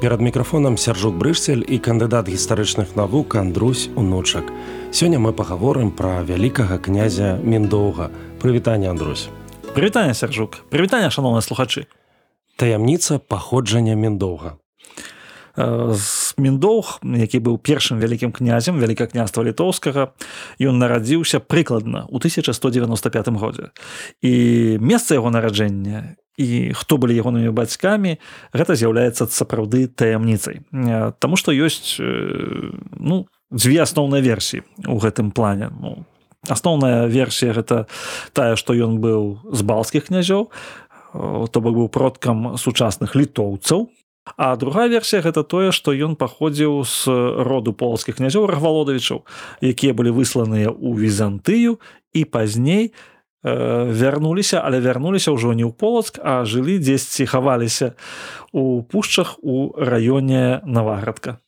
перад мікрафонам сяржук брышцель і кандыдат гістарычных навук Андрусь унучак. Сёння мы пагаворым пра вялікага князя міндоўга. Прывітанне Андрусь. Прывітанне сяржук прывітанне шаноўныя слухачы. Таямніца паходжання міндоўга. З міндоўг які быў першым вялікім князем вяліка княства літоўскага ён нарадзіўся прыкладна ў 1195 годзе. І месца яго нараджэння і хто былі ягонымі бацькамі гэта з'яўляецца сапраўды таямніцай. Таму што ёсць ну дзве асноўныя версіі у гэтым плане. Ну, асноўная версія гэта тая што ён быў з балскіх князёў то бок быў продкам сучасных літоўцаў. А другая версія гэта тое што ён паходзіў з роду полскіх князёў рахвалодавічаў якія былі высланыя ў візантыю і пазней у вярнуліся але вярнуліся ўжо не ў полацк а жылі дзесьці хаваліся у пушчах у раёне наваградка.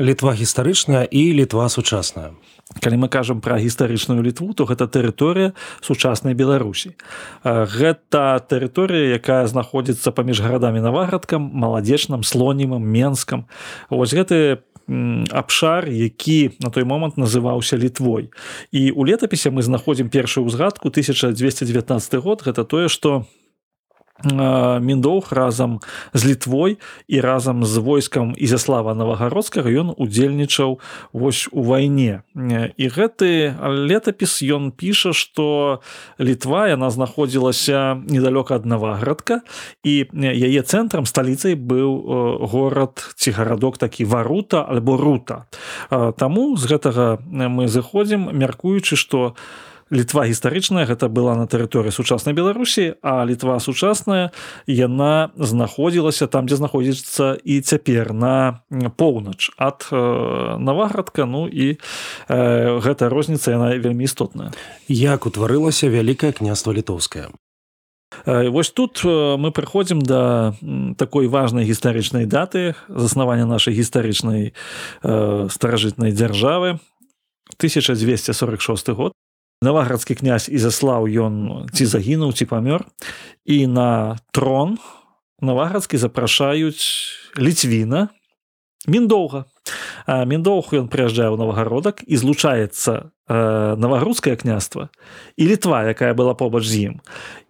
Літва гістарычная і літва сучасная. Калі мы кажам пра гістарычную літву то гэта тэрыторыя сучаснай беларусі. Гэта тэрыторыя якая знаходзіцца паміж гарадамі наваградкам маладзечным слонімам менскам. Вось гэты абшар які на той момант называўся літвой. І у летапісе мы знаходзім першую ўзгадку 1219 год. Гэта тое што міндоўх разам з літвой і разам з войскам ізяслава навагародскага ён удзельнічаў вось у вайне. І гэты летапіс ён піша што літва яна знаходзілася недалёка ад наваградка і яе цэнтрам сталіцай быў горад ці гарадок такі варута альбо рута. Таму з гэтага мы зыходзім мяркуючы што у літва гістарычная гэта была на тэрыторыі сучаснай беларусі а літва сучасная яна знаходзілася там дзе знаходзіцца і цяпер на поўнач ад наваградка. Ну і э, гэта розніца яна вельмі істотная. Як утварылася вялікае княства літоўскае? Вось тут мы прыходзім да такой важнай гістарычнай даты заснавання нашай гістарычнай э, старажытнай дзяржавы. 1246 год наваградскі князь і заслаў ён ці загінуў ці памёр. І на трон наваградскі запрашаюць ліцвіна. Міндоўга міндоўх ён прыязджае ў навагародак і злучаецца навагрудскае княства і літва якая была побач з ім.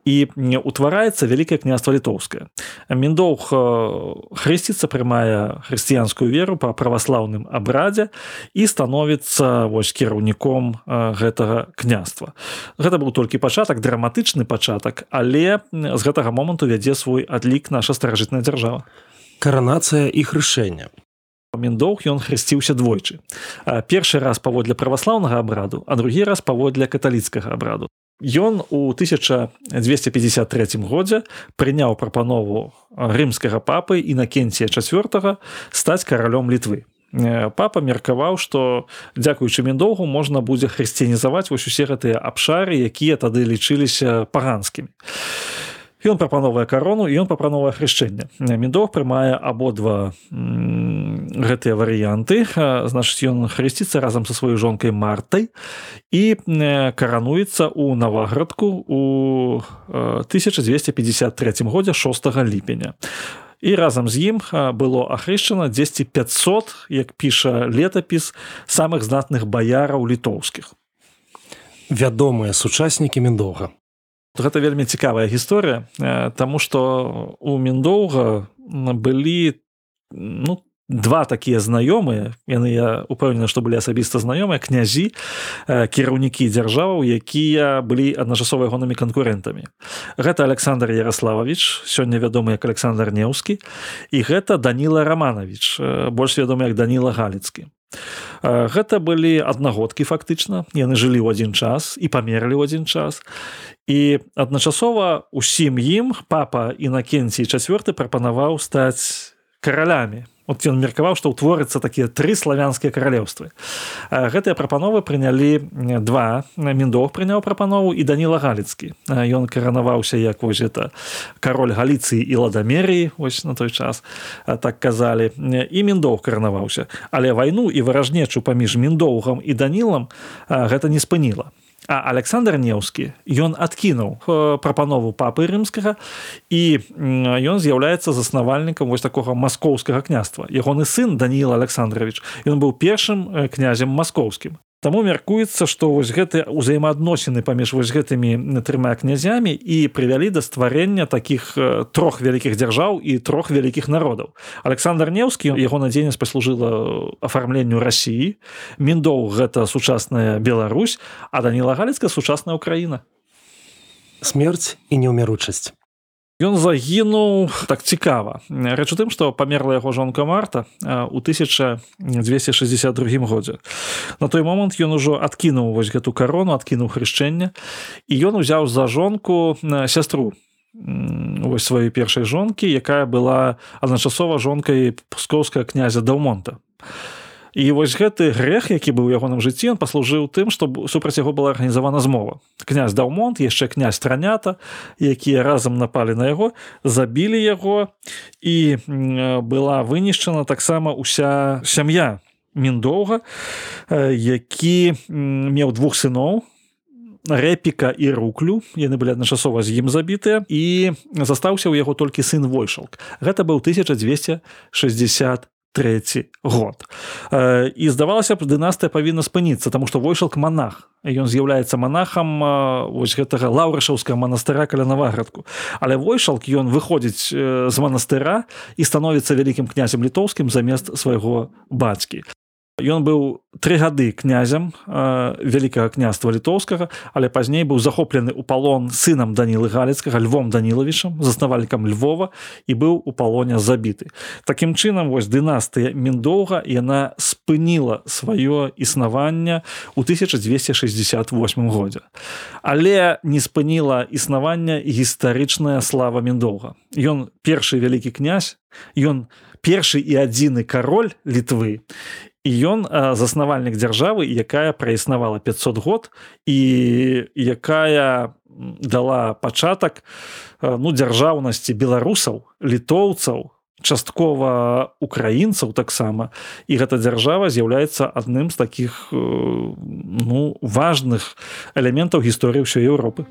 І утвараецца вялікае княства літоўскае міндоўх хрысціцца прымае хрысціянскую веру па праваслаўным абрадзе і становіцца вось кіраўніком гэтага княства. Гэта быў толькі пачатак драматычны пачатак але з гэтага моманту вядзе свой адлік наша старажытная дзяржава. Каранацыя і хрышэння міндоўх ён хрысціўся двойчы першы раз паводле праваслаўнага абраду а другі раз паводле каталіцкага абраду Ён у 1253 годзе прыняў прапанову рымскага папы і накенція чавёртага стаць каралём літвы. Папа меркаваў, што дзякуючы міндоўгу можна будзе хрысціянізаваць вось усе гэтыя абшары, якія тады лічыліся паганскімі. Ён прапановае карону ён прапановае хрышчэнне. Міндоўг прымае абодва гэтыя варыянты. значыць ён хрысціцца разам са сваёй жонкай мартай і карануецца ў наваградку у 1253 годзе 6 ліпеня. І разам з ім было ахрышчана 10 500, як піша летапіс самых знатных баяраў літоўскіх. Вядомыя сучаснікі міндога гэта вельмі цікавая гісторыя Таму што у міндоўга былі ну два такія знаёмыя яны я упэўнены што былі асабіста знаёмыя князі кіраўнікі дзяржаваў якія былі адначасова ягонымі канкурэнтамі. Гэта александр ярославович сёння вядомы як александр неўскі і гэта даніла романович больш вядомы як даніла галіцкі гэта былі аднагодкі фактычна. Яны жылі ў адзін час і памерлі ў адзін час. І адначасова усім ім папа інакенцій чавёрты прапанаваў стаць каралямі вот ён меркаваў што ўтворыцца такія тры славянскія каралеўствы. Гэтыя прапановы прынялі два. Міндох прыняў прапанову і даніла галіцкі. Ён каранаваўся як вось это кароль галіцыі і ладамерыі вось на той час так казалі. І міндоў каранаваўся. Але вайну і выражнечу паміж міндоўгам і данілам гэта не спыніла А Александр Неўскі ён адкінуў э, прапанову папы рымскага і ён з'яўляецца заснавальнікам вось такога маскоўскага княства. Ягоны сын Даніл Александрович ён быў першым э, князем маскоўскім. Таму мяркуецца, што вось гэтыя ўзаемаадносіны паміж вось гэтымі трыма князямі і прывялі да стварэння такіх трох вялікіх дзяржаў і трох вялікіх народаў. Александр Неўскі яго надзейнасць паслужыла афармленню рассіі. Міндоў гэта сучасная Беларусь, а Даніла Галіцка сучасная Украіна. Смерць і неўміручасць. Ён загінуў так цікава. Рэч у тым, што памерла яго жонка Марта ў 1262 годзе. На той момант ён ужо адкінуў вось гэту карону, адкінуў хрышчэнне і ён узяў за жонку сястру вось сваёй першай жонкі, якая была адначасова жонкай пскоўская князя Даўмонта і вось гэты грэх які быў у ягоным жыцці он паслужыў тым што супраць яго была арганізавана змова. Князь даўмонт яшчэ князь транята якія разам напалі на яго забілі яго і была вынішчана таксама уся сям'я міндоўга які меў двух сыноў рэпіка і руклю. Яны былі адначасова з ім забітыя. І застаўся ў яго толькі сын войшалк гэта быў 1260 трэці год. І здавалася б дынастыя павінна спыніцца таму што войшалк манах ён з'яўляецца манахам вось гэтага лаўрышаўскага манастыра каля наваградку але войшалк ён выходзіць з манастыра і становіцца вялікім князем літоўскім замест свайго бацькі Ён быў тры гады князем э, вялікага княства літоўскага, але пазней быў захоплены ў палон сынам Данілы галецкага львом данілавічам, заснавальнікам Львова і быў у палоне забіты. Такім чынам вось дынастыя міндоўга яна спыніла сваё існаванне ў 1268 годзе. Але не спыніла існавання гістарычная слава міндоўга. Ён першы вялікі князь, ён першы і адзіны кароль літвы і ён заснавальнік дзяржавы якая праіснавала 500 год і якая дала пачатак ну дзяржаўнасці беларусаў літоўцаў часткова украінцаў таксама. І гэта дзяржава з'яўляецца адным з такіх ну важных элементаў гісторыі ўсёй Еўропы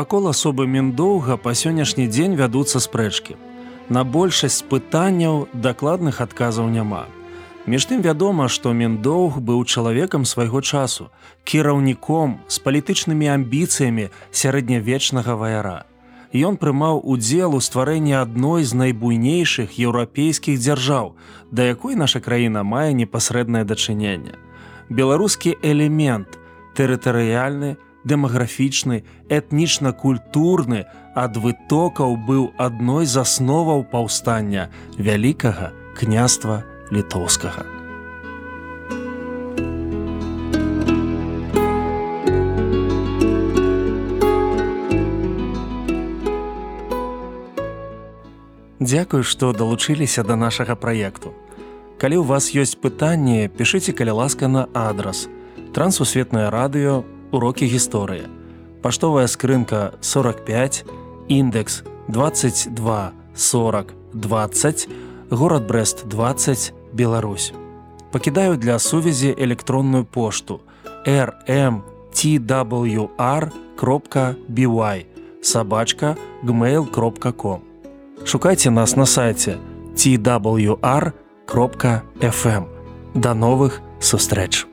Вакол асобы міндоўга па сённяшні дзень вядуцца спрэчкі. На большасць пытанняў дакладных адказаў няма. Між тым вядома, што міндоўг быў чалавекам свайго часу, кіраўніком з палітычнымі амбіцыямі сярэднявечнага ваяра. Ён прымаў удзел у стварэнні адной з найбуйнейшых еўрапейскіх дзяржаў, да якой наша краіна мае непасрэднае дачыненне. Беларускі элемент тэрытарыяльны, дэмаграфічны, этнічна-культурны ад вытокаў быў адной з асноваў паўстання вялікага княства літоўскага. Дзякую, што далучыліся да нашага праекту. Калі ў вас ёсць пытанні, пішыце каля ласка на адрас. Трансусветнае радыё урокі гісторыі. Паштовая скрынка 45, індекс 22 40 20, горад Брест 20, Беларусь. Пакідаю для сувязі электронную пошту rmtwr.by сабачка gmail.com. Шукайце нас на сайце twr.fm. Да новых сустрэч!